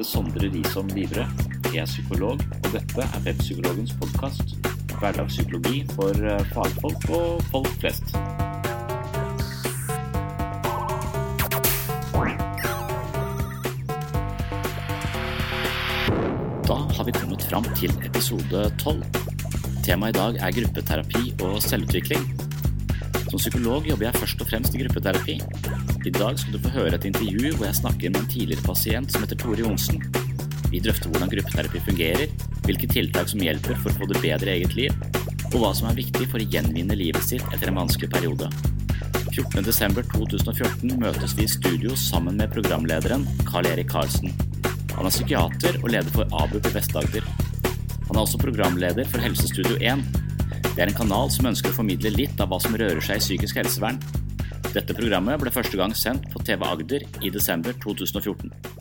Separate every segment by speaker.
Speaker 1: heter Sondre Risholm Livre. Jeg er psykolog, og dette er Webpsykologens podkast. Hverdagspsykologi for eh, fagfolk og folk flest. Da har vi kommet fram til episode 12. Temaet i dag er gruppeterapi og selvutvikling. Som psykolog jobber jeg først og fremst i gruppeterapi. I dag skal du få høre et intervju hvor jeg snakker med en tidligere pasient som heter Tore Johnsen. Vi drøfter hvordan gruppeterapi fungerer, hvilke tiltak som hjelper for å få det bedre i eget liv, og hva som er viktig for å gjenvinne livet sitt etter en vanskelig periode. 14.12.2014 møtes vi i studio sammen med programlederen Carl Erik Karlsen. Han er psykiater og leder for ABUP i Vest-Agder. Han er også programleder for Helsestudio 1. Det er en kanal som ønsker å formidle litt av hva som rører seg i psykisk helsevern. Dette programmet ble første gang sendt på TV Agder i desember 2014.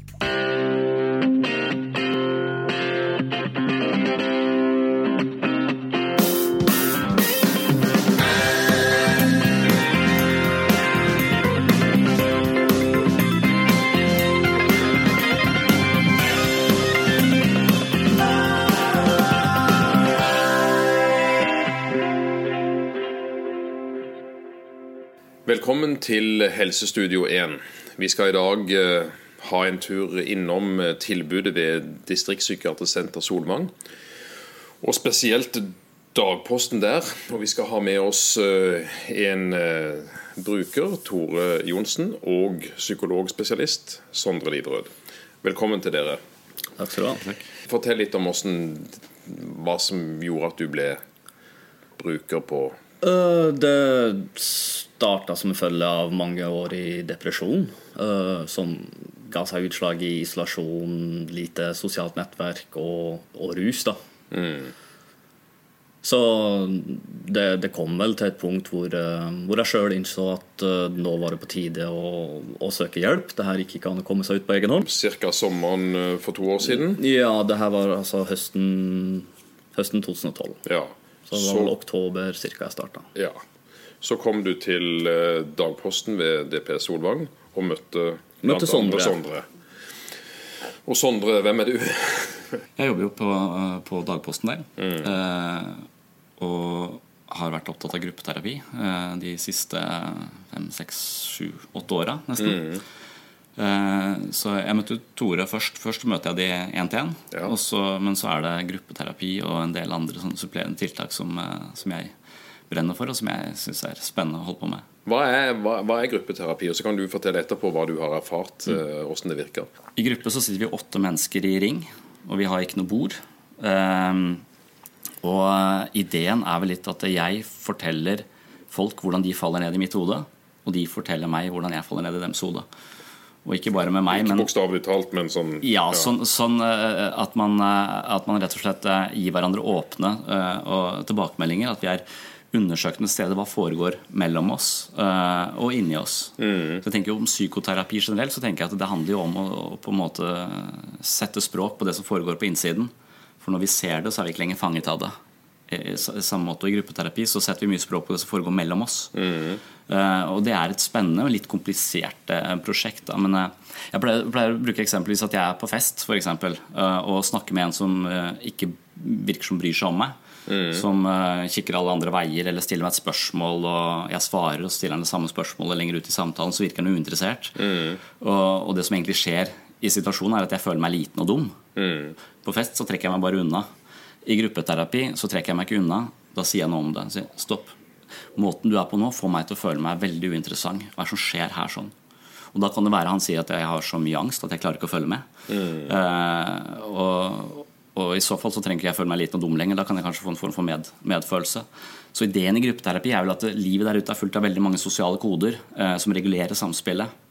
Speaker 2: Velkommen til Helsestudio 1. Vi skal i dag eh, ha en tur innom eh, tilbudet ved Distriktspsykiatrisk senter Solvang. Og spesielt dagposten der. Og vi skal ha med oss eh, en bruker, Tore Johnsen, og psykologspesialist, Sondre Liderød. Velkommen til dere.
Speaker 3: Takk skal du ha.
Speaker 2: Fortell litt om hvordan, hva som gjorde at du ble bruker på
Speaker 3: Øh, det starta som en følge av mange år i depresjon, øh, som ga seg utslag i isolasjon, lite sosialt nettverk og, og rus. da. Så det, det kom vel til et punkt hvor, øh, hvor jeg sjøl innså at nå var det på tide å, å søke hjelp. Det her gikk ikke an å komme seg ut på egen hånd.
Speaker 2: ca. sommeren eh, for to år siden.
Speaker 3: Ja, det her var altså høsten, høsten 2012.
Speaker 2: Ja.
Speaker 3: Så det var vel oktober cirka jeg starta.
Speaker 2: Ja. Så kom du til eh, dagposten ved DP Solvang og møtte,
Speaker 3: Møtte Sondre.
Speaker 2: Sondre. Og Sondre, hvem er du?
Speaker 1: Jeg jobber jo på, på dagposten der. Eh, og har vært opptatt av gruppeterapi eh, de siste fem, seks, sju, åtte åra nesten. Eh, så jeg møtte Tore først. Først møter jeg de én til én.
Speaker 2: Ja.
Speaker 1: Men så er det gruppeterapi og en del andre sånne supplerende tiltak som, eh, som jeg brenner for, og som jeg syns er spennende å holde på med.
Speaker 2: Hva er, hva, hva er gruppeterapi? Og så kan du fortelle etterpå hva du har erfart, mm. hvordan det virker.
Speaker 1: I gruppe så sitter vi åtte mennesker i ring, og vi har ikke noe bord. Um, og ideen er vel litt at jeg forteller folk hvordan de faller ned i mitt hode, og de forteller meg hvordan jeg faller ned i deres hode. Og ikke bare med meg,
Speaker 2: Ikke
Speaker 1: men
Speaker 2: bokstavelig talt, men sånn
Speaker 1: ja, sånn, sånn eh, at, man, eh, at man rett og slett eh, gir hverandre åpne og tilbakemeldinger. At vi er undersøkende steder hva foregår mellom oss og inni oss. Så jeg tenker jo Om psykoterapi generelt så tenker jeg at det handler jo om å på en måte sette språk på det som foregår på innsiden. For når vi ser det, så er vi ikke lenger fanget av det. I samme måte og I gruppeterapi så setter vi mye språk på det som foregår mellom oss. Eh, og det er et spennende og litt komplisert uh, prosjekt. Da. Men uh, jeg pleier, pleier å bruke eksempelvis at jeg er på fest for eksempel, eh, og snakker med en som eh, ikke virker som bryr seg om meg. Som eh, kikker alle andre veier eller stiller meg et spørsmål, og jeg svarer og stiller han det samme spørsmålet lenger ut i samtalen, så virker han uinteressert. Og, og det som egentlig skjer i situasjonen, er at jeg føler meg liten og dum. På fest så trekker jeg meg bare unna. I gruppeterapi så trekker jeg meg ikke unna. Da sier jeg noe om det. Sier, Stopp. Måten du er på nå, får meg til å føle meg veldig uinteressant. Hva er det som skjer her sånn? Og da kan det være han sier at jeg har så mye angst at jeg klarer ikke å følge med. Eh, og, og i så fall så trenger ikke jeg føle meg liten og dum lenger. Da kan jeg kanskje få en form for med, medfølelse. Så ideen i gruppeterapi er vel at livet der ute er fullt av veldig mange sosiale koder eh, som regulerer samspillet.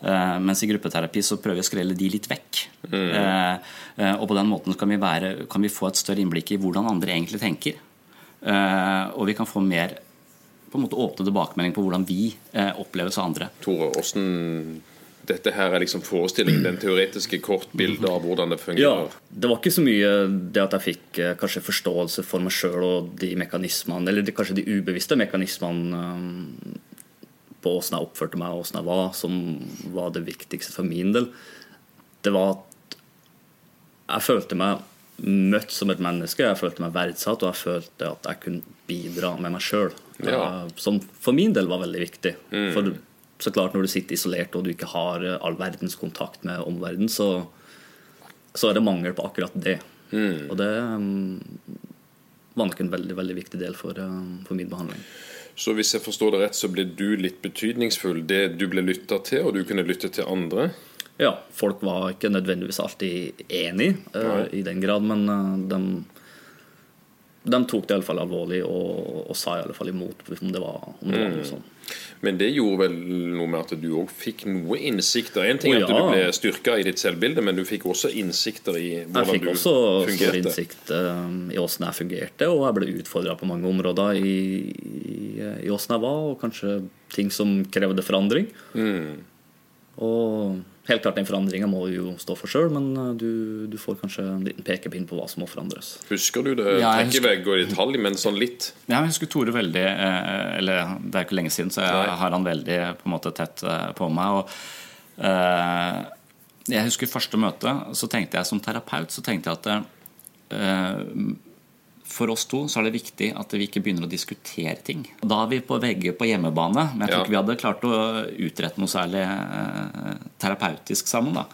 Speaker 1: Eh, mens i gruppeterapi så prøver vi å skrelle de litt vekk. Eh, eh, og på den måten kan vi, være, kan vi få et større innblikk i hvordan andre egentlig tenker. Eh, og vi kan få mer på en måte åpne tilbakemelding på hvordan vi oppleves av andre.
Speaker 2: Tore, hvordan dette her er liksom forestillingen, den teoretiske kortbildet av hvordan det
Speaker 3: Ja,
Speaker 2: fungerer.
Speaker 3: Det var ikke så mye det at jeg fikk kanskje forståelse for meg sjøl og de mekanismene, eller kanskje de ubevisste mekanismene på åssen jeg oppførte meg og åssen jeg var, som var det viktigste for min del. Det var at jeg følte meg møtt som et menneske. Jeg følte meg verdsatt, og jeg følte at jeg kunne bidra med meg sjøl.
Speaker 2: Ja.
Speaker 3: Som for min del var veldig viktig. For så klart når du sitter isolert og du ikke har all verdens kontakt med omverdenen, så, så er det mangel på akkurat det. Og det um, var nok en veldig veldig viktig del for, um, for min behandling.
Speaker 2: Så hvis jeg forstår det rett, så ble du litt betydningsfull. Det du ble lytta til, og du kunne lytte til andre.
Speaker 3: Ja, folk var ikke nødvendigvis alltid enig uh, i den grad, men uh, de, de tok det iallfall alvorlig og, og sa i alle fall imot om det var, om det var noe sånt.
Speaker 2: Men det gjorde vel noe med at du òg fikk noe innsikter. En ting er at du ble styrka i ditt selvbilde, men du fikk også innsikter i
Speaker 3: Jeg
Speaker 2: hvordan
Speaker 3: fikk
Speaker 2: du
Speaker 3: også stor
Speaker 2: fungerte.
Speaker 3: innsikt eh, i åssen jeg fungerte, og jeg ble utfordra på mange områder i, i, i åssen jeg var, og kanskje ting som krevde forandring.
Speaker 2: Mm.
Speaker 3: Og helt klart, den forandringa må du jo stå for sjøl, men eh, du, du får kanskje en liten pekepinn på hva som må forandres.
Speaker 2: Husker du det?
Speaker 1: Ja, jeg husker-
Speaker 2: vegg og i detalj, men sånn litt.
Speaker 1: Ja, jeg husker Tore veldig eh, Eller det er ikke lenge siden, så jeg
Speaker 2: Nei.
Speaker 1: har han veldig på en måte tett eh, på meg. Og eh, jeg husker første møte, så tenkte jeg som terapeut så tenkte jeg at eh, for oss to så er det viktig at vi ikke begynner å diskutere ting. Da er vi på vegge på hjemmebane, men jeg tror
Speaker 2: Ja.
Speaker 1: ikke vi hadde klart å utrette noe særlig eh, terapeutisk sammen. da.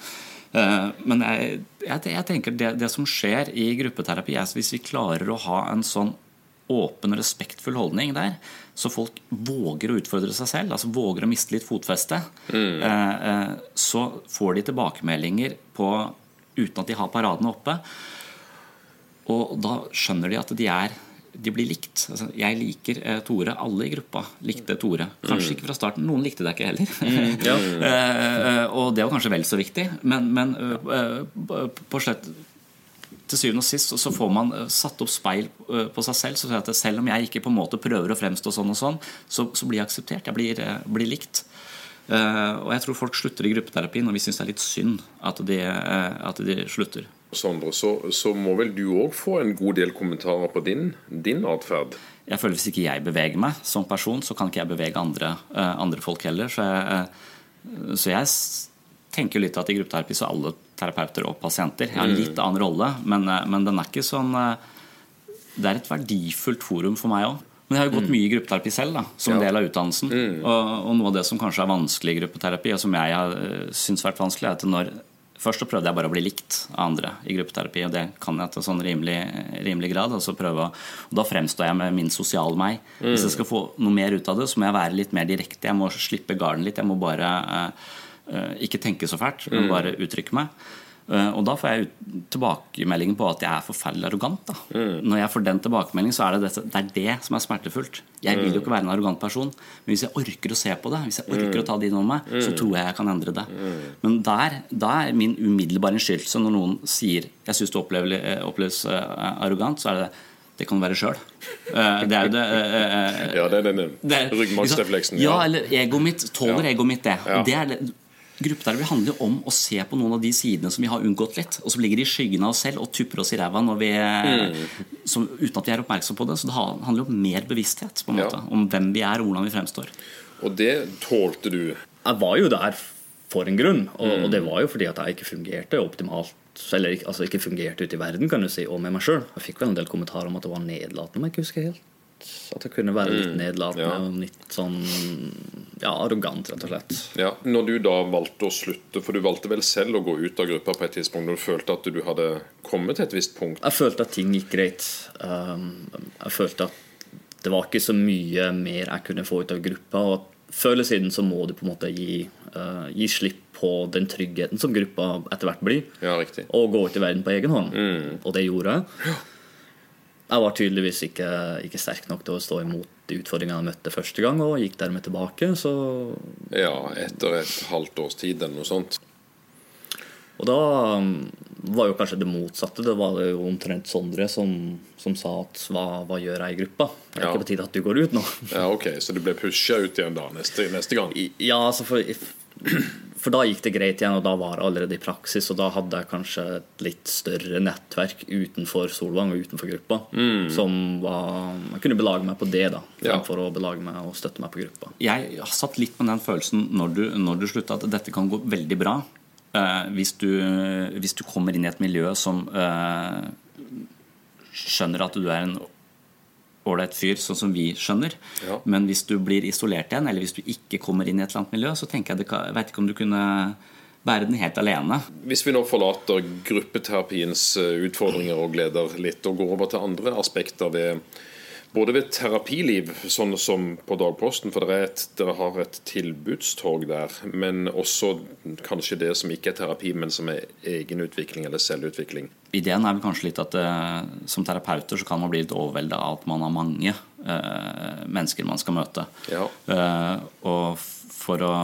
Speaker 1: Eh, Men jeg, jeg, jeg tenker det, det som skjer i gruppeterapi, er at hvis vi klarer å ha en sånn åpen, og respektfull holdning der, så folk våger å utfordre seg selv, altså våger å miste litt fotfeste, mm. eh, så får de tilbakemeldinger på, uten at de har paradene oppe. Og da skjønner de at de er de blir likt. Altså, jeg liker eh, Tore. Alle i gruppa likte Tore. Kanskje ikke fra starten. Noen likte deg ikke heller. Eh, og det var kanskje vel så viktig. Men, men eh, på slett til syvende og sist så får man eh, satt opp speil eh, på seg selv. Så at selv om jeg ikke på en måte prøver å fremstå sånn og sånn, så, så blir jeg akseptert. Jeg blir, eh, blir likt. Eh, og jeg tror folk slutter i gruppeterapi når vi syns det er litt synd at de, eh, at de slutter.
Speaker 2: Sondre, så, så må vel du òg få en god del kommentarer på din, din atferd?
Speaker 1: Jeg føler Hvis ikke jeg beveger meg som person, så kan ikke jeg bevege andre, eh, andre folk heller. Så jeg, eh, så jeg tenker litt at i gruppeterapi så er alle terapeuter og pasienter. Jeg har en litt annen rolle, men, eh, men den er ikke sånn Det er et verdifullt forum for meg òg. Men jeg har jo gått mye i gruppeterapi selv, da, som
Speaker 2: Ja.
Speaker 1: del av utdannelsen. Og, og noe av det som kanskje er vanskelig i gruppeterapi, og som jeg har syns vært vanskelig, er at når Først så prøvde jeg bare å bli likt av andre i gruppeterapi, og det kan jeg til sånn rimelig, rimelig grad. Altså prøve, og da fremstår jeg med min sosiale meg. Hvis jeg skal få noe mer ut av det, så må jeg være litt mer direkte. Jeg må slippe garden litt. Jeg må bare uh, uh, ikke tenke så fælt, men bare uttrykke meg. Eh, og da får jeg tilbakemeldingen på at jeg er forferdelig arrogant. Da. Når jeg får den tilbakemeldingen, så er det, dette, det er det som er smertefullt. Jeg vil jo ikke være en arrogant person, men hvis jeg orker å se på det, hvis jeg orker å ta det inn over meg, så tror jeg jeg kan endre det. Men der, da er min umiddelbare innskyldelse når noen sier jeg syns du eh, oppleves eh, arrogant, så er det det kan være sjøl. Det er jo det
Speaker 2: Ja, det er
Speaker 1: det er-
Speaker 2: ryggmargsrefleksen.
Speaker 1: Ja, eller egoet mitt. Tåler
Speaker 2: Ja.
Speaker 1: egoet mitt det?
Speaker 2: Ja.
Speaker 1: Det er det. Gruppeterapi handler jo om å se på noen av de sidene som vi har unngått litt, og som ligger i skyggen av oss selv og tupper oss i ræva når vi,
Speaker 2: Mm.
Speaker 1: som, uten at vi er oppmerksom på det. Så det handler jo om mer bevissthet på en
Speaker 2: Ja.
Speaker 1: om hvem vi er og hvordan vi fremstår.
Speaker 2: Og det tålte du.
Speaker 3: Jeg var jo der for en grunn, og, og det var jo fordi at jeg ikke fungerte optimalt. Eller altså ikke fungerte ute i verden, kan du si, og med meg sjøl. Jeg fikk vel en del kommentarer om at det var nedlatende, om jeg ikke husker helt. At jeg kunne være litt nedlatende
Speaker 2: ja.
Speaker 3: og litt sånn ja, arrogant, rett og slett.
Speaker 2: Ja, Når du da valgte å slutte, for du valgte vel selv å gå ut av gruppa på et tidspunkt når du følte at du hadde kommet til et visst punkt?
Speaker 3: Jeg følte at ting gikk greit. Um, jeg følte at det var ikke så mye mer jeg kunne få ut av gruppa. og at Før eller siden så må du på en måte gi, uh, gi slipp på den tryggheten som gruppa etter hvert blir.
Speaker 2: Ja, riktig.
Speaker 3: og gå ut i verden på egen hånd. Og det gjorde jeg. Jeg var tydeligvis ikke, ikke sterk nok til å stå imot de utfordringene jeg møtte første gang, og gikk dermed tilbake. Så,
Speaker 2: Ja, etter et halvt års tid eller noe sånt.
Speaker 3: Og da um, var jo kanskje det motsatte. Det var jo omtrent Sondre som, som sa at hva, hva gjør jeg i gruppa? Det er
Speaker 2: Ja.
Speaker 3: ikke på tide at du går ut nå.
Speaker 2: Ja, ok, Så du ble pusha ut igjen da neste, neste gang?
Speaker 3: Ja, altså for, for da gikk det greit igjen, og da var jeg allerede i praksis. Og da hadde jeg kanskje et litt større nettverk utenfor Solvang og utenfor gruppa. Som var Jeg kunne belage meg på det, da,
Speaker 2: Ja.
Speaker 3: å belage meg og støtte meg på gruppa.
Speaker 1: Jeg satt litt med den følelsen når du, når du slutta, at dette kan gå veldig bra. Eh, hvis, du, hvis du kommer inn i et miljø som eh, skjønner at du er en ålreit fyr, sånn som vi skjønner.
Speaker 2: Ja.
Speaker 1: Men hvis du blir isolert igjen, eller hvis du ikke kommer inn i et eller annet miljø, så tenker jeg det jeg vet ikke om du kunne bære den helt alene.
Speaker 2: Hvis vi nå forlater gruppeterapiens eh, utfordringer og gleder litt, og går over til andre aspekter ved både ved terapiliv, sånn som på Dagposten, for dere, er dere har et tilbudstog der, men også kanskje det som ikke er terapi, men som er egenutvikling eller selvutvikling.
Speaker 1: Ideen er vel kanskje litt at eh, som terapeuter så kan man bli litt overvelda av at man har mange eh, mennesker man skal møte.
Speaker 2: Ja.
Speaker 1: Eh, og for å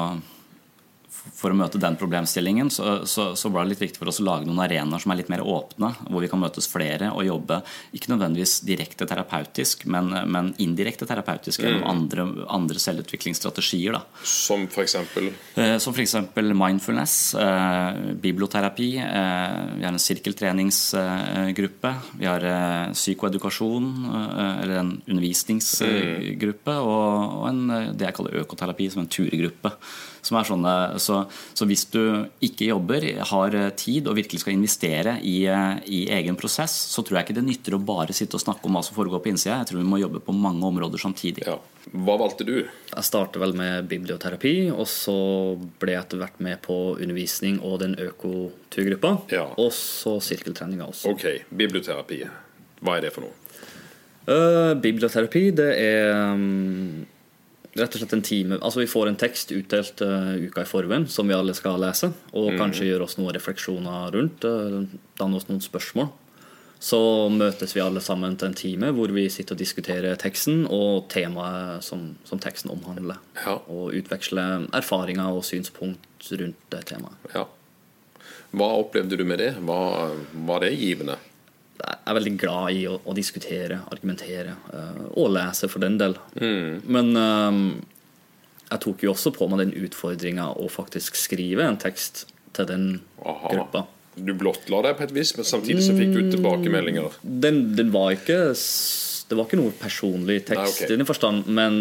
Speaker 1: for å møte den problemstillingen så, så, så var det litt viktig for oss å lage noen arenaer som er litt mer åpne, hvor vi kan møtes flere og jobbe ikke nødvendigvis direkte terapeutisk, men, men indirekte terapeutisk gjennom andre, andre selvutviklingsstrategier. Da.
Speaker 2: Som f.eks.
Speaker 1: Eh, Som f.eks. mindfulness, eh, biblioterapi. Eh, vi har en sirkeltreningsgruppe. Vi har eh, psykoedukasjon, eh, eller en undervisningsgruppe. Og, og en, eh, det jeg kaller økoterapi, som en turgruppe. Som er sånne, så, så hvis du ikke jobber, har eh, tid og virkelig skal investere i, eh, i egen prosess, så tror jeg ikke det nytter å bare sitte og snakke om hva som foregår på innsida. Jeg tror vi må jobbe på mange områder samtidig.
Speaker 2: Ja. Hva valgte du?
Speaker 3: Jeg startet vel med biblioterapi, og så ble jeg etter hvert med på undervisning og den økoturgruppa.
Speaker 2: Ja.
Speaker 3: Og så sirkeltreninga også.
Speaker 2: Ok, biblioterapi. Hva er det for noe?
Speaker 3: Uh, biblioterapi, det er um, rett og slett en time Altså Vi får en tekst utdelt uh, uka i forveien som vi alle skal lese, og kanskje gjøre oss noen refleksjoner rundt. Uh, danne oss noen spørsmål. Så møtes vi alle sammen til en time hvor vi sitter og diskuterer teksten og temaet som, som teksten omhandler.
Speaker 2: Ja.
Speaker 3: Og utveksler erfaringer og synspunkt rundt det temaet.
Speaker 2: Ja. Hva opplevde du med det? Hva Var det givende?
Speaker 3: Er veldig glad i å, å diskutere, argumentere uh, og lese, for den del. Men um, jeg tok jo også på meg den utfordringa å faktisk skrive en tekst til den
Speaker 2: Aha.
Speaker 3: gruppa.
Speaker 2: Du blottla deg på et vis, men samtidig så fikk du tilbakemeldinger.
Speaker 3: Den, den var ikke Det var ikke noe personlig tekst
Speaker 2: Nei, okay.
Speaker 3: i den forstand, men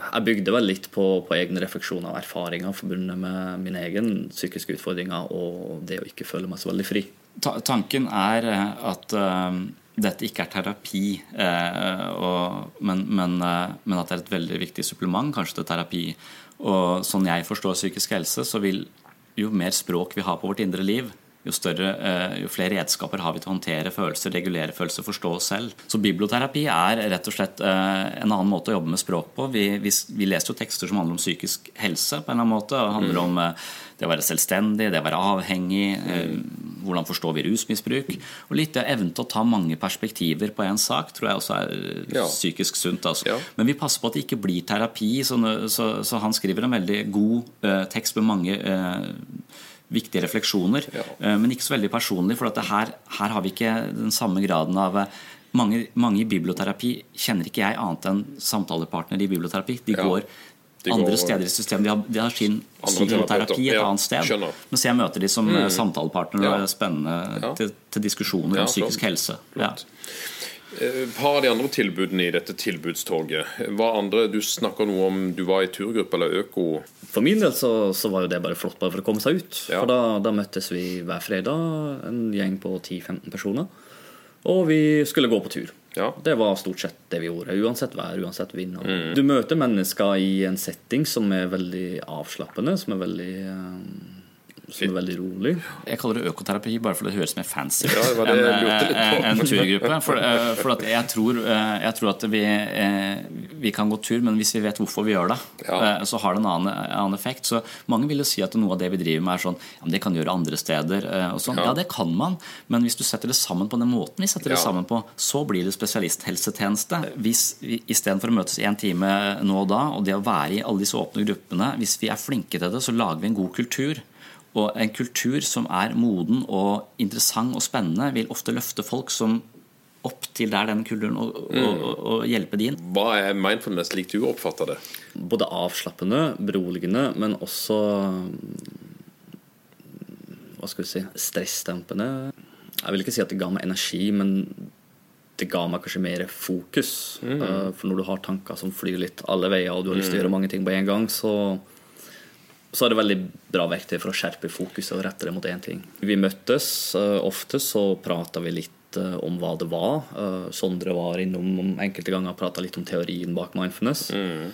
Speaker 3: jeg bygde vel litt på, på egne refleksjoner og erfaringer forbundet med mine egen psykiske utfordringer og det å ikke føle meg så veldig fri.
Speaker 1: Ta tanken er eh, at uh, dette ikke er terapi, uh, og, men, men, uh, men at det er et veldig viktig supplement kanskje til terapi. Og sånn jeg forstår psykisk helse, så vil jo mer språk vi har på vårt indre liv, jo, større, jo flere redskaper har vi til å håndtere følelser, regulere følelser, forstå oss selv. Så biblioterapi er rett og slett en annen måte å jobbe med språk på. Vi, vi, vi leser jo tekster som handler om psykisk helse på en eller annen måte. og Det handler om eh, det å være selvstendig, det å være avhengig, eh, hvordan forstår vi rusmisbruk. Og litt det evnen til å ta mange perspektiver på én sak tror jeg også er eh,
Speaker 2: Ja.
Speaker 1: psykisk sunt. Altså.
Speaker 2: Ja.
Speaker 1: Men vi passer på at det ikke blir terapi. Så, så, så han skriver en veldig god uh, tekst med mange uh, viktige refleksjoner,
Speaker 2: Ja.
Speaker 1: uh, men ikke så veldig personlig. For at det her, her har vi ikke den samme graden av mange, mange i biblioterapi kjenner ikke jeg annet enn samtalepartner i biblioterapi. De går andre steder i systemet. De har, de har sin psykoterapi et.
Speaker 2: Ja,
Speaker 1: annet sted.
Speaker 2: skjønner.
Speaker 1: Mens jeg møter de som mm. samtalepartner og
Speaker 2: Ja.
Speaker 1: er spennende
Speaker 2: Ja.
Speaker 1: til, til diskusjoner
Speaker 2: Ja,
Speaker 1: om psykisk helse. Ja.
Speaker 2: Et par av de andre tilbudene i dette tilbudstoget. Hva andre, Du snakker noe om du var i turgruppe eller øko.
Speaker 3: For min del så, så var jo det bare flott bare for å komme seg ut.
Speaker 2: Ja.
Speaker 3: For da, da møttes vi hver fredag, en gjeng på 10-15 personer. Og vi skulle gå på tur.
Speaker 2: Ja.
Speaker 3: Det var stort sett det vi gjorde. Uansett vær, uansett vind.
Speaker 2: Mm.
Speaker 3: Du møter mennesker i en setting som er veldig avslappende, som er veldig, eh, som er veldig rolig.
Speaker 1: Jeg kaller det økoterapi bare fordi det høres mer fancy ut
Speaker 2: Ja,
Speaker 1: enn
Speaker 2: på.
Speaker 1: en, en turgruppe. For, eh, for at jeg, tror, eh, jeg tror at vi, eh, vi kan gå tur, men hvis vi vet hvorfor vi gjør det,
Speaker 2: Ja.
Speaker 1: eh, så har det en annen, annen effekt. Så mange vil jo si at noe av det vi driver med, er sånn ja, men det kan gjøre andre steder. eh, Og sånn.
Speaker 2: Ja.
Speaker 1: Ja, det kan man, men hvis du setter det sammen på den måten vi setter det sammen på, så blir det spesialisthelsetjeneste. Hvis vi istedenfor å møtes én time nå og da, og det å være i alle disse åpne gruppene, hvis vi er flinke til det, så lager vi en god kultur. Og en kultur som er moden og interessant og spennende, vil ofte løfte folk som opp til der den kulturen og, og, og, og hjelpe de inn.
Speaker 2: Hva er mindfulness slik du oppfatter det?
Speaker 3: Både avslappende, beroligende, men også Hva skal vi si stressdempende. Jeg vil ikke si at det ga meg energi, men det ga meg kanskje mer fokus. Eh,
Speaker 2: Mm.
Speaker 3: For når du har tanker som flyr litt alle veier, og du har lyst til å gjøre mange ting på en gang, så så er det veldig bra verktøy for å skjerpe fokuset og rette det mot én ting. Vi møttes uh, ofte, så prata vi litt uh, om hva det var. Uh, Sondre var innom enkelte ganger og prata litt om teorien bak mindfulness. Mm.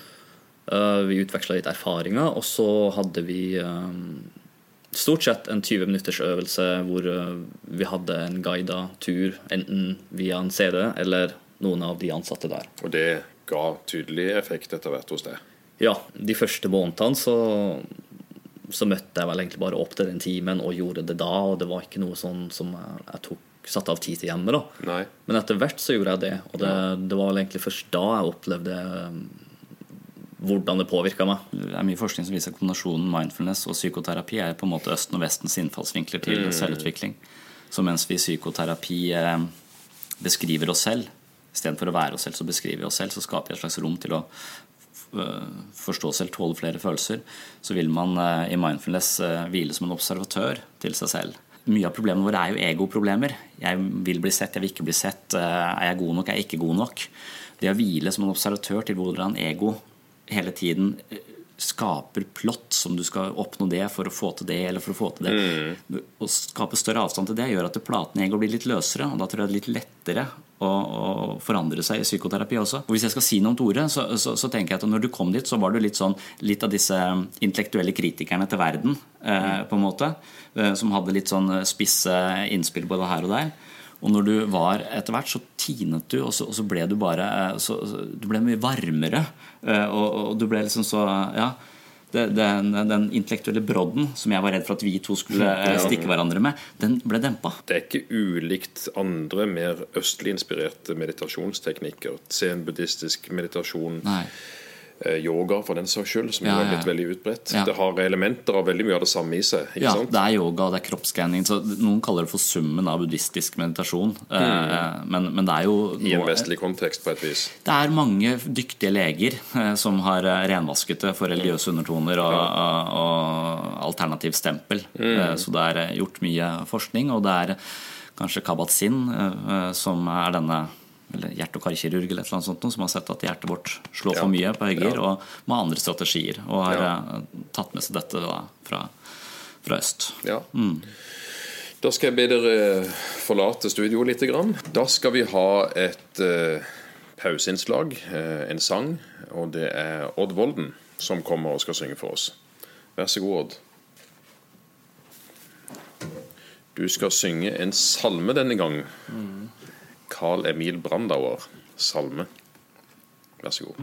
Speaker 3: vi utveksla litt erfaringer, og så hadde vi stort sett en 20 minutters øvelse hvor vi hadde en guida tur, enten via en CD eller noen av de ansatte der.
Speaker 2: Og det ga tydelig effekt etter hvert hos deg?
Speaker 3: Ja, de første månedene så så møtte jeg vel egentlig bare opp til den timen og gjorde det da. Og det var ikke noe sånn som jeg, jeg tok satt av tid til hjemme. da.
Speaker 2: Nei.
Speaker 3: Men etter hvert så gjorde jeg det. Og det, det var vel egentlig først da jeg opplevde um, hvordan det påvirka meg.
Speaker 1: Det er mye forskning som viser at kombinasjonen mindfulness og psykoterapi er på en måte Østen og Vestens innfallsvinkler til mm. selvutvikling. Så mens vi i psykoterapi eh, beskriver oss selv, istedenfor å være oss selv, så beskriver vi oss selv, så skaper vi et slags rom til å forstå selv, tåle flere følelser, så vil man eh, i mindfulness eh, hvile som en observatør til seg selv. Mye av problemene våre er jo egoproblemer. Jeg vil bli sett, jeg vil ikke bli sett. Er jeg god nok, er jeg ikke god nok? Det å hvile som en observatør til hvordan ego hele tiden skaper plott som du skal oppnå det for å få til det eller for å få til det. Mm. Å skape større avstand til det gjør at platene går blir litt løsere. Og da tror jeg det er litt lettere å, å forandre seg i psykoterapi også. Og Hvis jeg skal si noe om Tore, så, så, så, tenker jeg at når du kom dit, så var du litt sånn litt av disse intellektuelle kritikerne til verden, eh, på en måte. Eh, som hadde litt sånn spisse innspill både her og der. Og når du var etter hvert, så tinet du, og så, og så ble du bare eh, så, Du ble mye varmere. Eh, og, og, du ble liksom så Ja. Den, den, intellektuelle brodden som jeg var redd for at vi to skulle eh, stikke hverandre med, den ble dempa.
Speaker 2: Det er ikke ulikt andre mer østlig inspirerte meditasjonsteknikker. Zen-buddhistisk meditasjon.
Speaker 1: Nei.
Speaker 2: Eh, yoga, for den saks skyld, som ja, er blitt veldig utbredt. Ja. Det har elementer av veldig mye av det samme i seg.
Speaker 1: ja, sant? det er yoga, det er kroppsskanning. Noen kaller det for summen av buddhistisk meditasjon. Eh, mm. Men, men, det er jo
Speaker 2: I en vestlig kontekst, på et vis.
Speaker 1: Det er mange dyktige leger eh, som har renvasket det for religiøse undertoner og, og, og alternativ stempel. Mm. Så det er gjort mye forskning, og det er kanskje Kabat-Zinn som er denne eller hjerte- og karkirurg eller et eller annet sånt, som har sett at hjertet vårt slår for mye på høygir, og med andre strategier. Og har ja. Eh, tatt med seg dette da, fra, fra øst.
Speaker 2: Ja. Mm. Da skal jeg be dere forlate studio litt. Da skal vi ha et uh, pauseinnslag, uh, en sang. Og det er Odd Volden som kommer og skal synge for oss. Vær så god, Odd. Du skal synge en salme denne gang. Mm. Carl Emil Brandauer, salme. Vær så god.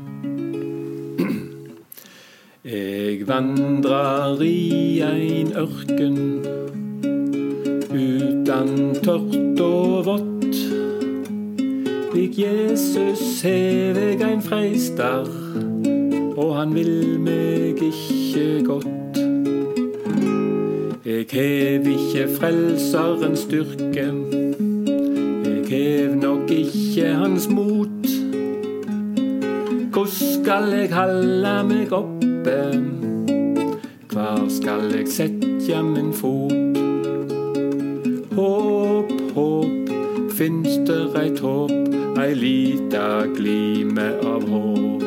Speaker 4: Jeg vandrar i ein ørken utan tørt og vått. Lik Jesus hev eg ein freistar, og han vil meg ikkje godt. Eg hev ikkje Frelserens styrke hev nok ikke hans mot. Hvor skal jeg halde meg oppe? Hvor skal jeg setja min fot? Håp, håp, finst der eit håp, ei lita glime av håp.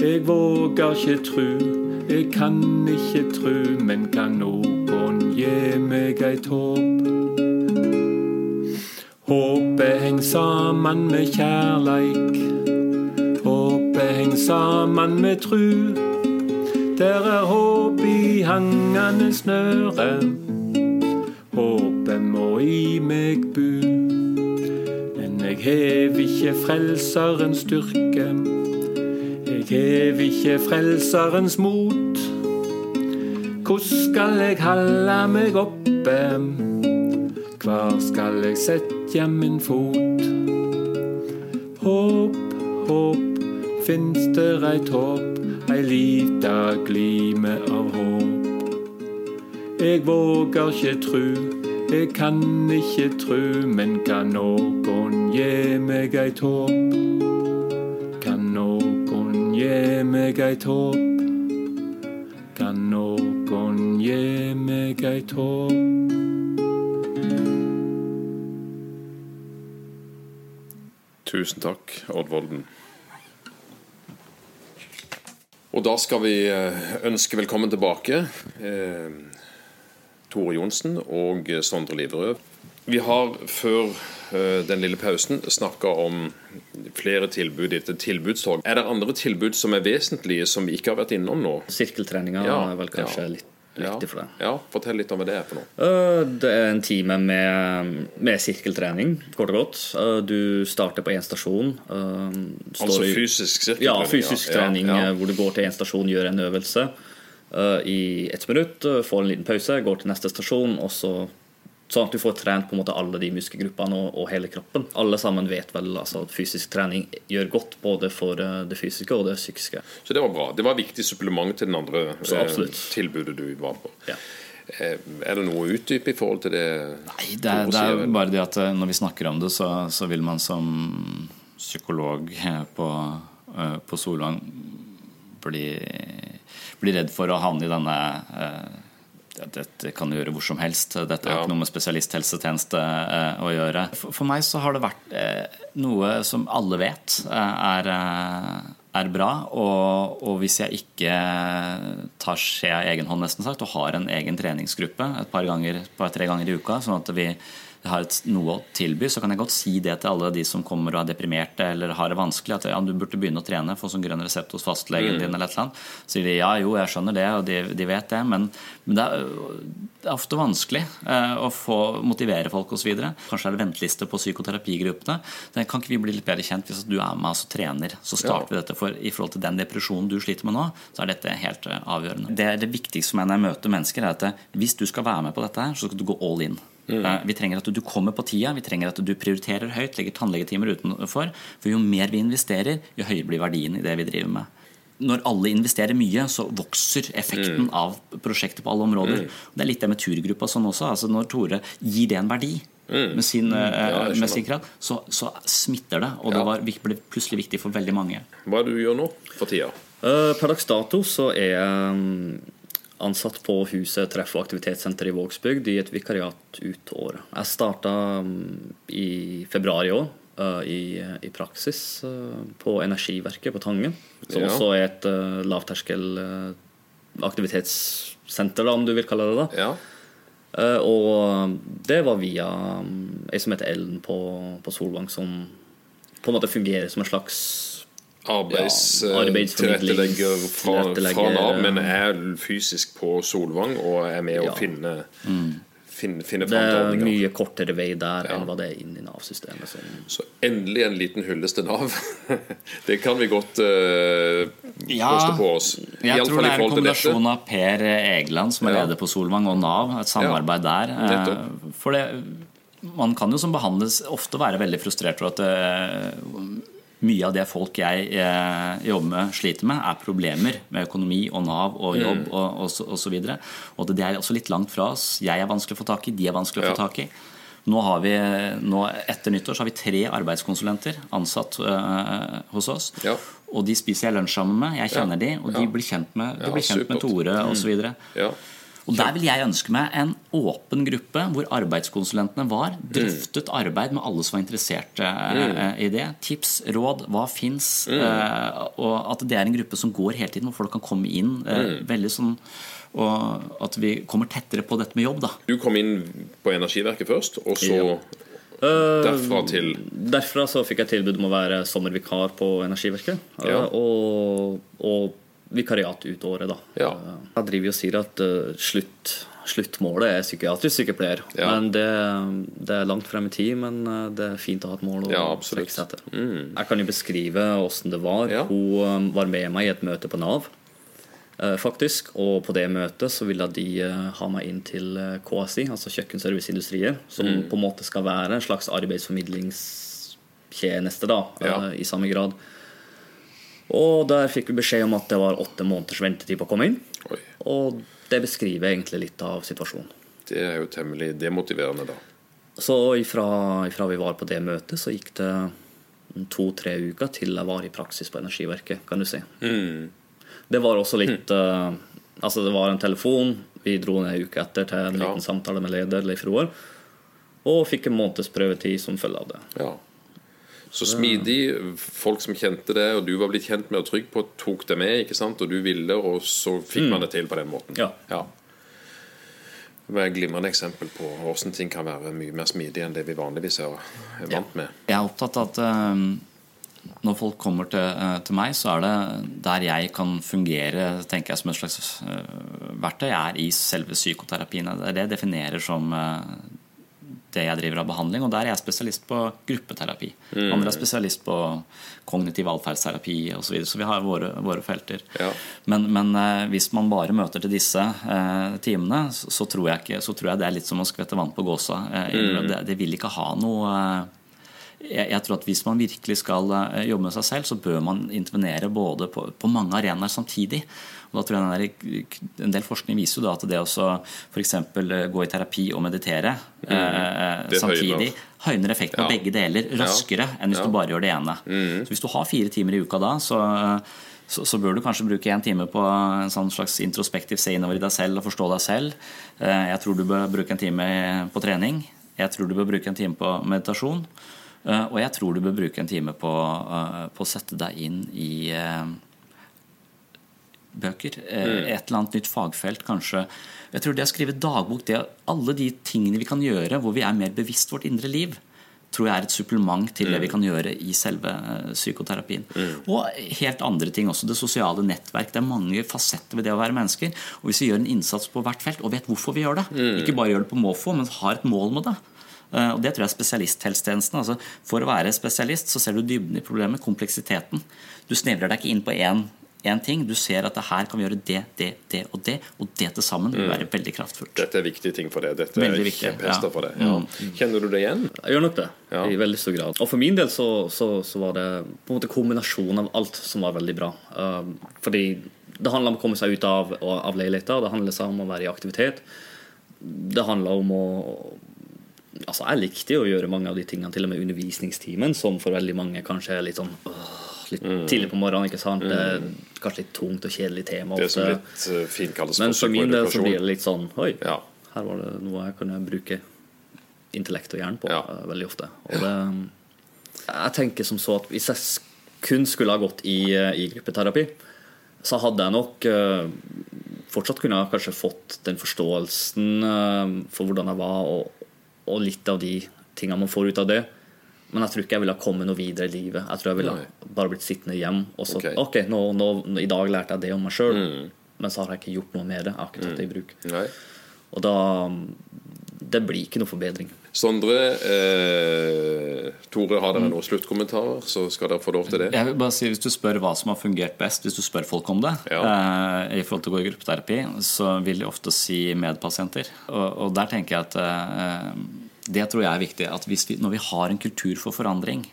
Speaker 4: Jeg vågar ikkje tru, jeg kan ikkje tru, men kan nokon gi meg eit håp? Håpet heng sammen med kjærleik. Håpet heng sammen med tru. Der er håp i hangende snøre. Håpet må i meg bu. Men eg hev ikke Frelserens styrke. Eg hev ikke Frelserens mot. Hvordan skal eg halda meg oppe? Hvor skal eg sette setja min fot. Håp, håp, finst der eit håp, ei lita glime av håp. Eg vågar ikkje tru, eg kan ikkje tru, men kan nokon gje meg eit håp? Kan nokon gje meg eit håp? Kan nokon gje meg eit håp?
Speaker 2: Tusen takk, Odd Volden. Og da skal vi eh, ønske velkommen tilbake eh, Tore Johnsen og Sondre Liverød. Vi har før eh, den lille pausen snakka om flere tilbud etter tilbudstog. Er det andre tilbud som er vesentlige, som vi ikke har vært innom nå?
Speaker 3: Sirkeltreninga
Speaker 2: Ja,
Speaker 3: er vel kanskje
Speaker 2: ja.
Speaker 3: litt viktig for det.
Speaker 2: Ja, Fortell litt om hva det er for noe.
Speaker 3: Eh, Det er en time med, med sirkeltrening, kort og godt. Eh, Du starter på én stasjon. eh, står
Speaker 2: Altså fysisk sirkeltrening?
Speaker 3: Ja, fysisk trening
Speaker 2: Ja, ja.
Speaker 3: hvor du går til én stasjon, gjør en øvelse i ett minutt, får en liten pause, går til neste stasjon, og så Sånn at du får trent på en måte alle de muskelgruppene og, og hele kroppen. Alle sammen vet vel altså, at fysisk trening gjør godt både for eh, det fysiske og det psykiske.
Speaker 2: Så det var bra. Det var et viktig supplement til den andre eh, tilbudet du var på.
Speaker 3: Ja.
Speaker 2: Eh, Er det noe å utdype i forhold til det?
Speaker 1: Nei, det, er- det er bare det at eh, når vi snakker om det, så, så vil man som psykolog på, på Solvang bli, bli redd for å havne i denne eh, Dette kan du gjøre hvor som helst. Dette har
Speaker 2: Ja.
Speaker 1: ikke noe med spesialisthelsetjeneste eh, å gjøre. For, meg så har det vært eh, noe som alle vet eh, er, er bra. Og, og hvis jeg ikke tar skjea i egen hånd, nesten sagt, og har en egen treningsgruppe et par ganger, par, tre ganger i uka, sånn at vi har et, noe å tilby, så kan jeg godt si det til alle de som kommer og er deprimerte eller har det vanskelig, at ja, du burde begynne å trene, få sånn grønn resept hos fastlegen din eller et eller annet. Så sier de ja, jo, jeg skjønner det, og de, de vet det, men, men det, er, det er ofte vanskelig eh, å få motivere folk osv. Kanskje er det venteliste på psykoterapigruppene. Det kan ikke vi bli litt bedre kjent hvis du er med og trener? Så starter vi dette, for i forhold til den depresjonen du sliter med nå, så er dette helt eh, avgjørende. Det, det viktigste for meg når jeg møter mennesker, er at eh, hvis du skal være med på dette her, så skal du gå all in. Eh, Vi trenger at du kommer på tida, vi trenger at du prioriterer høyt, legger tannlegetimer utenfor. For jo mer vi investerer, jo høyere blir verdien i det vi driver med. Når alle investerer mye, så vokser effekten av prosjektet på alle områder. Det er litt det med turgruppa sånn også. altså Når Tore gir det en verdi med sin, eh,
Speaker 2: jeg
Speaker 1: med sin kraft, så, så smitter det. Og det
Speaker 2: Ja.
Speaker 1: var, ble plutselig viktig for veldig mange.
Speaker 2: Hva er det du gjør nå for tida?
Speaker 3: Uh, Per dags dato så er jeg mm, ansatt på huset treff- og aktivitetssenter i Vågsbygd i et vikariat ut året. Jeg starta mm, i februar i år eh, i, i praksis eh, på Energiverket på Tangen. Som
Speaker 2: Ja.
Speaker 3: også er et eh, lavterskel aktivitetssenter, da, om du vil kalle det det.
Speaker 2: Ja.
Speaker 3: Og det var via mm, ei som heter Ellen på, på Solvang, som på en måte fungerer som en slags Ja,
Speaker 2: Arbeidstilrettelegger fra, fra Nav, men er fysisk på Solvang og er med å
Speaker 3: finne,
Speaker 2: finne, finne, finne
Speaker 3: Det
Speaker 2: fram til
Speaker 3: er mye kortere vei der
Speaker 2: Ja.
Speaker 3: enn hva det er inn i Nav-systemet.
Speaker 2: Så endelig en liten hyllest til Nav. det kan vi godt uh, koste på oss. I
Speaker 1: Jeg tror det er en kombinasjon av Per Egeland, som er
Speaker 2: Ja.
Speaker 1: leder på Solvang, og Nav. Et samarbeid der. Eh, For det, man kan jo som behandles ofte være veldig frustrert over at eh, mye av det folk jeg eh, jobber med, sliter med, er problemer med økonomi og Nav og
Speaker 2: Mm.
Speaker 1: jobb og, og, så, og så videre. Og det er også litt langt fra oss. Jeg er vanskelig å få tak i, de er vanskelig å
Speaker 2: Ja.
Speaker 1: få tak i. Nå har vi, nå Etter nyttår så har vi tre arbeidskonsulenter ansatt eh, hos oss.
Speaker 2: Ja.
Speaker 1: Og de spiser jeg lunsj sammen med. Jeg kjenner de, og de
Speaker 2: Ja.
Speaker 1: blir kjent med, de
Speaker 2: Ja,
Speaker 1: blir kjent med.
Speaker 2: Mm.
Speaker 1: Tore osv. Og der vil jeg ønske meg en åpen gruppe hvor arbeidskonsulentene var,
Speaker 2: Mm.
Speaker 1: drøftet arbeid med alle som var interessert eh, i det. Tips, råd, hva fins?
Speaker 2: Mm.
Speaker 1: Eh, og at det er en gruppe som går hele tiden, hvor folk kan komme inn. Eh,
Speaker 2: Mm.
Speaker 1: veldig sånn og at vi kommer tettere på dette med jobb, da.
Speaker 2: Du kom inn på Energiverket først, og så
Speaker 3: ja.
Speaker 2: derfra til
Speaker 3: Derfra så fikk jeg tilbud om å være sommervikar på Energiverket. eh,
Speaker 2: Ja.
Speaker 3: Og, og vikariat ut året, da.
Speaker 2: Ja.
Speaker 3: Eh, Jeg driver og sier at eh, slutt, sluttmålet er psykiatrisk sykepleier.
Speaker 2: Ja.
Speaker 3: Men det, det er langt frem i tid, men eh, det er fint å ha et mål å
Speaker 2: Ja,
Speaker 3: strekke seg etter. Jeg kan jo beskrive åssen det var.
Speaker 2: Ja.
Speaker 3: Hun var med meg i et møte på Nav. Faktisk, og på det møtet så ville de ha meg inn til KSI, altså Kjøkkenserviceindustrier, som
Speaker 2: Mm.
Speaker 3: på en måte skal være en slags arbeidsformidlingstjeneste, da, i samme grad. Og der fikk vi beskjed om at det var åtte måneders ventetid på å komme inn.
Speaker 2: Oi,
Speaker 3: Og det beskriver egentlig litt av situasjonen.
Speaker 2: det er jo temmelig demotiverende, da.
Speaker 3: Så ifra, ifra vi var på det møtet, så gikk det to-tre uker til jeg var i praksis på Energiverket, kan du si. Det var også litt eh, Altså, det var en telefon. Vi dro ned en uke etter til en
Speaker 2: Ja.
Speaker 3: liten samtale med leder Leif Roar. Og fikk en måneds prøvetid som følge av det.
Speaker 2: Ja. Så smidig. Folk som kjente det, og du var blitt kjent med og trygg på, tok det med, ikke sant? og du ville, og så fikk man det til på den måten.
Speaker 3: Ja.
Speaker 2: Det var et glimrende eksempel på hvordan ting kan være mye mer smidig enn det vi vanligvis er vant med.
Speaker 1: Jeg er opptatt av at uh, når folk kommer til, uh, til meg, så er det der jeg kan fungere tenker jeg som et slags uh, verktøy, er i selve psykoterapien. Det er det jeg definerer som det jeg driver av behandling. Og der er jeg spesialist på gruppeterapi. Andre er spesialist på kognitiv atferdsterapi osv. Så, videre. så vi har våre, våre felter.
Speaker 2: Ja.
Speaker 1: Men, men eh, hvis man bare møter til disse eh, timene, så, så, tror jeg ikke, så tror jeg det er litt som å skvette vann på gåsa. Eh, det, det vil ikke ha noe eh, jeg, jeg tror at Hvis man virkelig skal eh, jobbe med seg selv, så bør man intervenere både på, på mange arenaer samtidig. Og da tror jeg der, En del forskning viser jo da at det å f.eks. gå i terapi og meditere eh,
Speaker 2: Mm. eh,
Speaker 1: samtidig
Speaker 2: høyner.
Speaker 1: effekten av
Speaker 2: Ja.
Speaker 1: begge deler raskere enn hvis
Speaker 2: Ja. Mm.
Speaker 1: du bare gjør det ene. Så Hvis du har fire timer i uka da, så, så, så bør du kanskje bruke én time på en sånn slags introspektiv se innover i deg selv og forstå deg selv. Eh, Jeg tror du bør bruke en time på trening. Jeg tror du bør bruke en time på meditasjon. Eh, Og jeg tror du bør bruke en time på, eh, på å sette deg inn i eh, bøker. Mm. Et eller annet nytt fagfelt, kanskje. Jeg tror det å skrive dagbok, det alle de tingene vi kan gjøre hvor vi er mer bevisst vårt indre liv, tror jeg er et supplement til det vi kan gjøre i selve psykoterapien. psykoterapien. Og helt andre ting også. Det sosiale nettverk. Det er mange fasetter ved det å være mennesker. Og hvis vi gjør en innsats på hvert felt og vet hvorfor vi gjør det, ikke bare gjør det på måfå, men har et mål med det, Eh, Og Det tror jeg er spesialisthelsetjenesten. Altså, for å være spesialist så ser du dybden i problemet, kompleksiteten. Du snevrer deg ikke inn på én, én ting. Du ser at det her kan vi gjøre det, det, det og det. Og det til sammen vil være veldig kraftfullt.
Speaker 2: Dette er viktige ting for deg. Dette
Speaker 1: Veldig
Speaker 2: er kjempehester
Speaker 1: ja.
Speaker 2: for deg. Ja. Kjenner du det igjen?
Speaker 3: Jeg gjør nok det,
Speaker 2: Ja.
Speaker 3: i veldig stor grad. Og for min del så, så, så var det på en måte kombinasjonen av alt som var veldig bra. Uh, fordi det handler om å komme seg ut av, av leiligheter. det handler om å være i aktivitet. Det handler om å Altså, jeg likte jo å gjøre mange av de tingene, til og med undervisningstimen, som for veldig mange kanskje er litt sånn åh, Litt
Speaker 2: Mm.
Speaker 3: tidlig på morgenen, ikke sant? Er kanskje litt tungt og kjedelig tema.
Speaker 2: Det som litt eh, fint kalles
Speaker 3: Men for min del så blir det litt sånn Oi,
Speaker 2: Ja.
Speaker 3: her var det noe jeg kunne bruke intellekt og hjerne på
Speaker 2: Ja.
Speaker 3: eh, veldig ofte. Og det, jeg tenker som så at hvis jeg kun skulle ha gått i, eh, i gruppeterapi, så hadde jeg nok eh, fortsatt kunne jeg kanskje fått den forståelsen eh, for hvordan jeg var, og, og litt av de tingene man får ut av det. Men jeg tror ikke jeg ville ha kommet noe videre i livet. Jeg tror jeg ville
Speaker 2: Nei.
Speaker 3: bare blitt sittende hjem og så
Speaker 2: Ok.
Speaker 3: okay nå, nå, i dag lærte jeg det om meg sjøl, men så har jeg ikke gjort noe med det. Jeg har ikke tatt det i bruk.
Speaker 2: Nei.
Speaker 3: Og da Det blir ikke noe forbedring.
Speaker 2: Sondre, eh, Tore, har dere noen sluttkommentarer, så skal dere få lov til det.
Speaker 1: Jeg vil bare si, Hvis du spør hva som har fungert best, hvis du spør folk om det,
Speaker 2: Ja.
Speaker 1: eh, i forhold til å gå i gruppeterapi, så vil de ofte si medpasienter. Og, og der tenker jeg at eh, det tror jeg er viktig. At hvis vi, når vi har en kultur for forandring,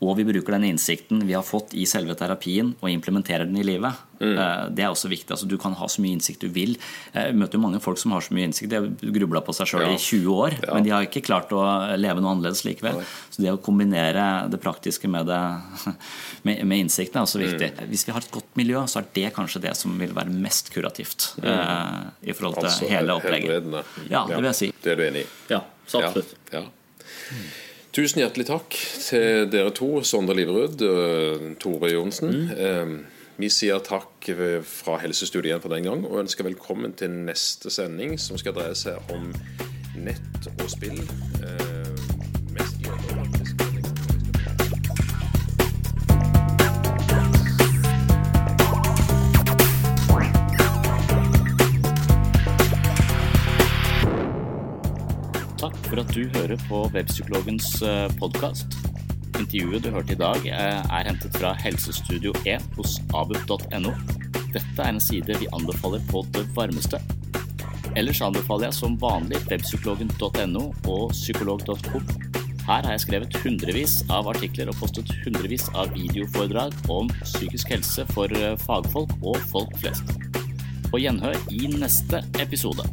Speaker 1: og vi bruker den innsikten vi har fått i selve terapien, og implementerer den i livet,
Speaker 2: Mm.
Speaker 1: eh, det er også viktig. Altså, du kan ha så mye innsikt du vil. Jeg møter jo mange folk som har så mye innsikt. De har grubla på seg sjøl
Speaker 2: Ja.
Speaker 1: i 20 år,
Speaker 2: Ja.
Speaker 1: men de har ikke klart å leve noe annerledes likevel. Så det å kombinere det praktiske med, det, med, med innsikten er også viktig.
Speaker 2: Mm.
Speaker 1: Hvis vi har et godt miljø, så er det kanskje det som vil være mest kurativt eh, i forhold til
Speaker 2: Altså,
Speaker 1: hele opplegget. Ja, det vil jeg si.
Speaker 2: Det er du enig i?
Speaker 3: Ja, så absolutt.
Speaker 2: Ja, ja. Tusen hjertelig takk til dere to, Sondre Liverud og Tore Johnsen. Mm. Vi sier takk eh, fra Helsestudiet igjen for den gang, og ønsker velkommen til neste sending, som skal dreie seg om nett og spill.
Speaker 1: At du hører på Webpsykologens podkast. Intervjuet du hørte i dag, eh, er hentet fra Helsestudio 1 hos abup.no. Dette er en side vi anbefaler på det varmeste. Ellers anbefaler jeg som vanlig webpsykologen.no og psykolog.com. Her har jeg skrevet hundrevis av artikler og postet hundrevis av videoforedrag om psykisk helse for eh, fagfolk og folk flest. På gjenhør i neste episode.